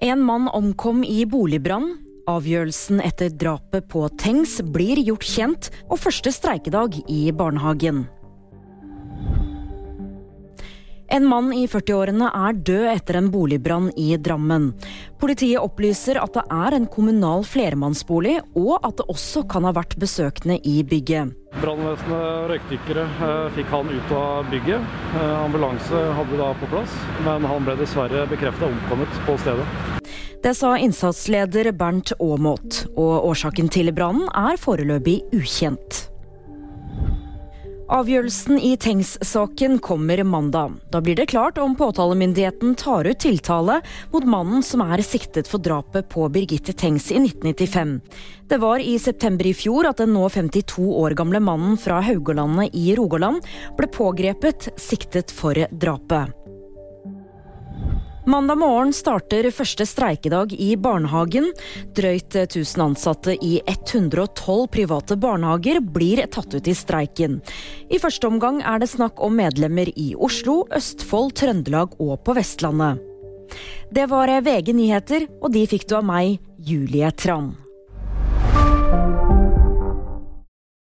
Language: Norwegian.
En mann omkom i boligbrann. Avgjørelsen etter drapet på Tengs blir gjort kjent, og første streikedag i barnehagen. En mann i 40-årene er død etter en boligbrann i Drammen. Politiet opplyser at det er en kommunal flermannsbolig, og at det også kan ha vært besøkende i bygget. Brannvesenet og røykdykkere eh, fikk han ut av bygget. Eh, ambulanse hadde da på plass, men han ble dessverre bekreftet omkommet på stedet. Det sa innsatsleder Bernt Aamodt, og årsaken til brannen er foreløpig ukjent. Avgjørelsen i Tengs-saken kommer mandag. Da blir det klart om påtalemyndigheten tar ut tiltale mot mannen som er siktet for drapet på Birgitte Tengs i 1995. Det var i september i fjor at den nå 52 år gamle mannen fra Haugalandet i Rogaland ble pågrepet siktet for drapet. Mandag morgen starter første streikedag i barnehagen. Drøyt 1000 ansatte i 112 private barnehager blir tatt ut i streiken. I første omgang er det snakk om medlemmer i Oslo, Østfold, Trøndelag og på Vestlandet. Det var VG nyheter, og de fikk du av meg, Julie Tran.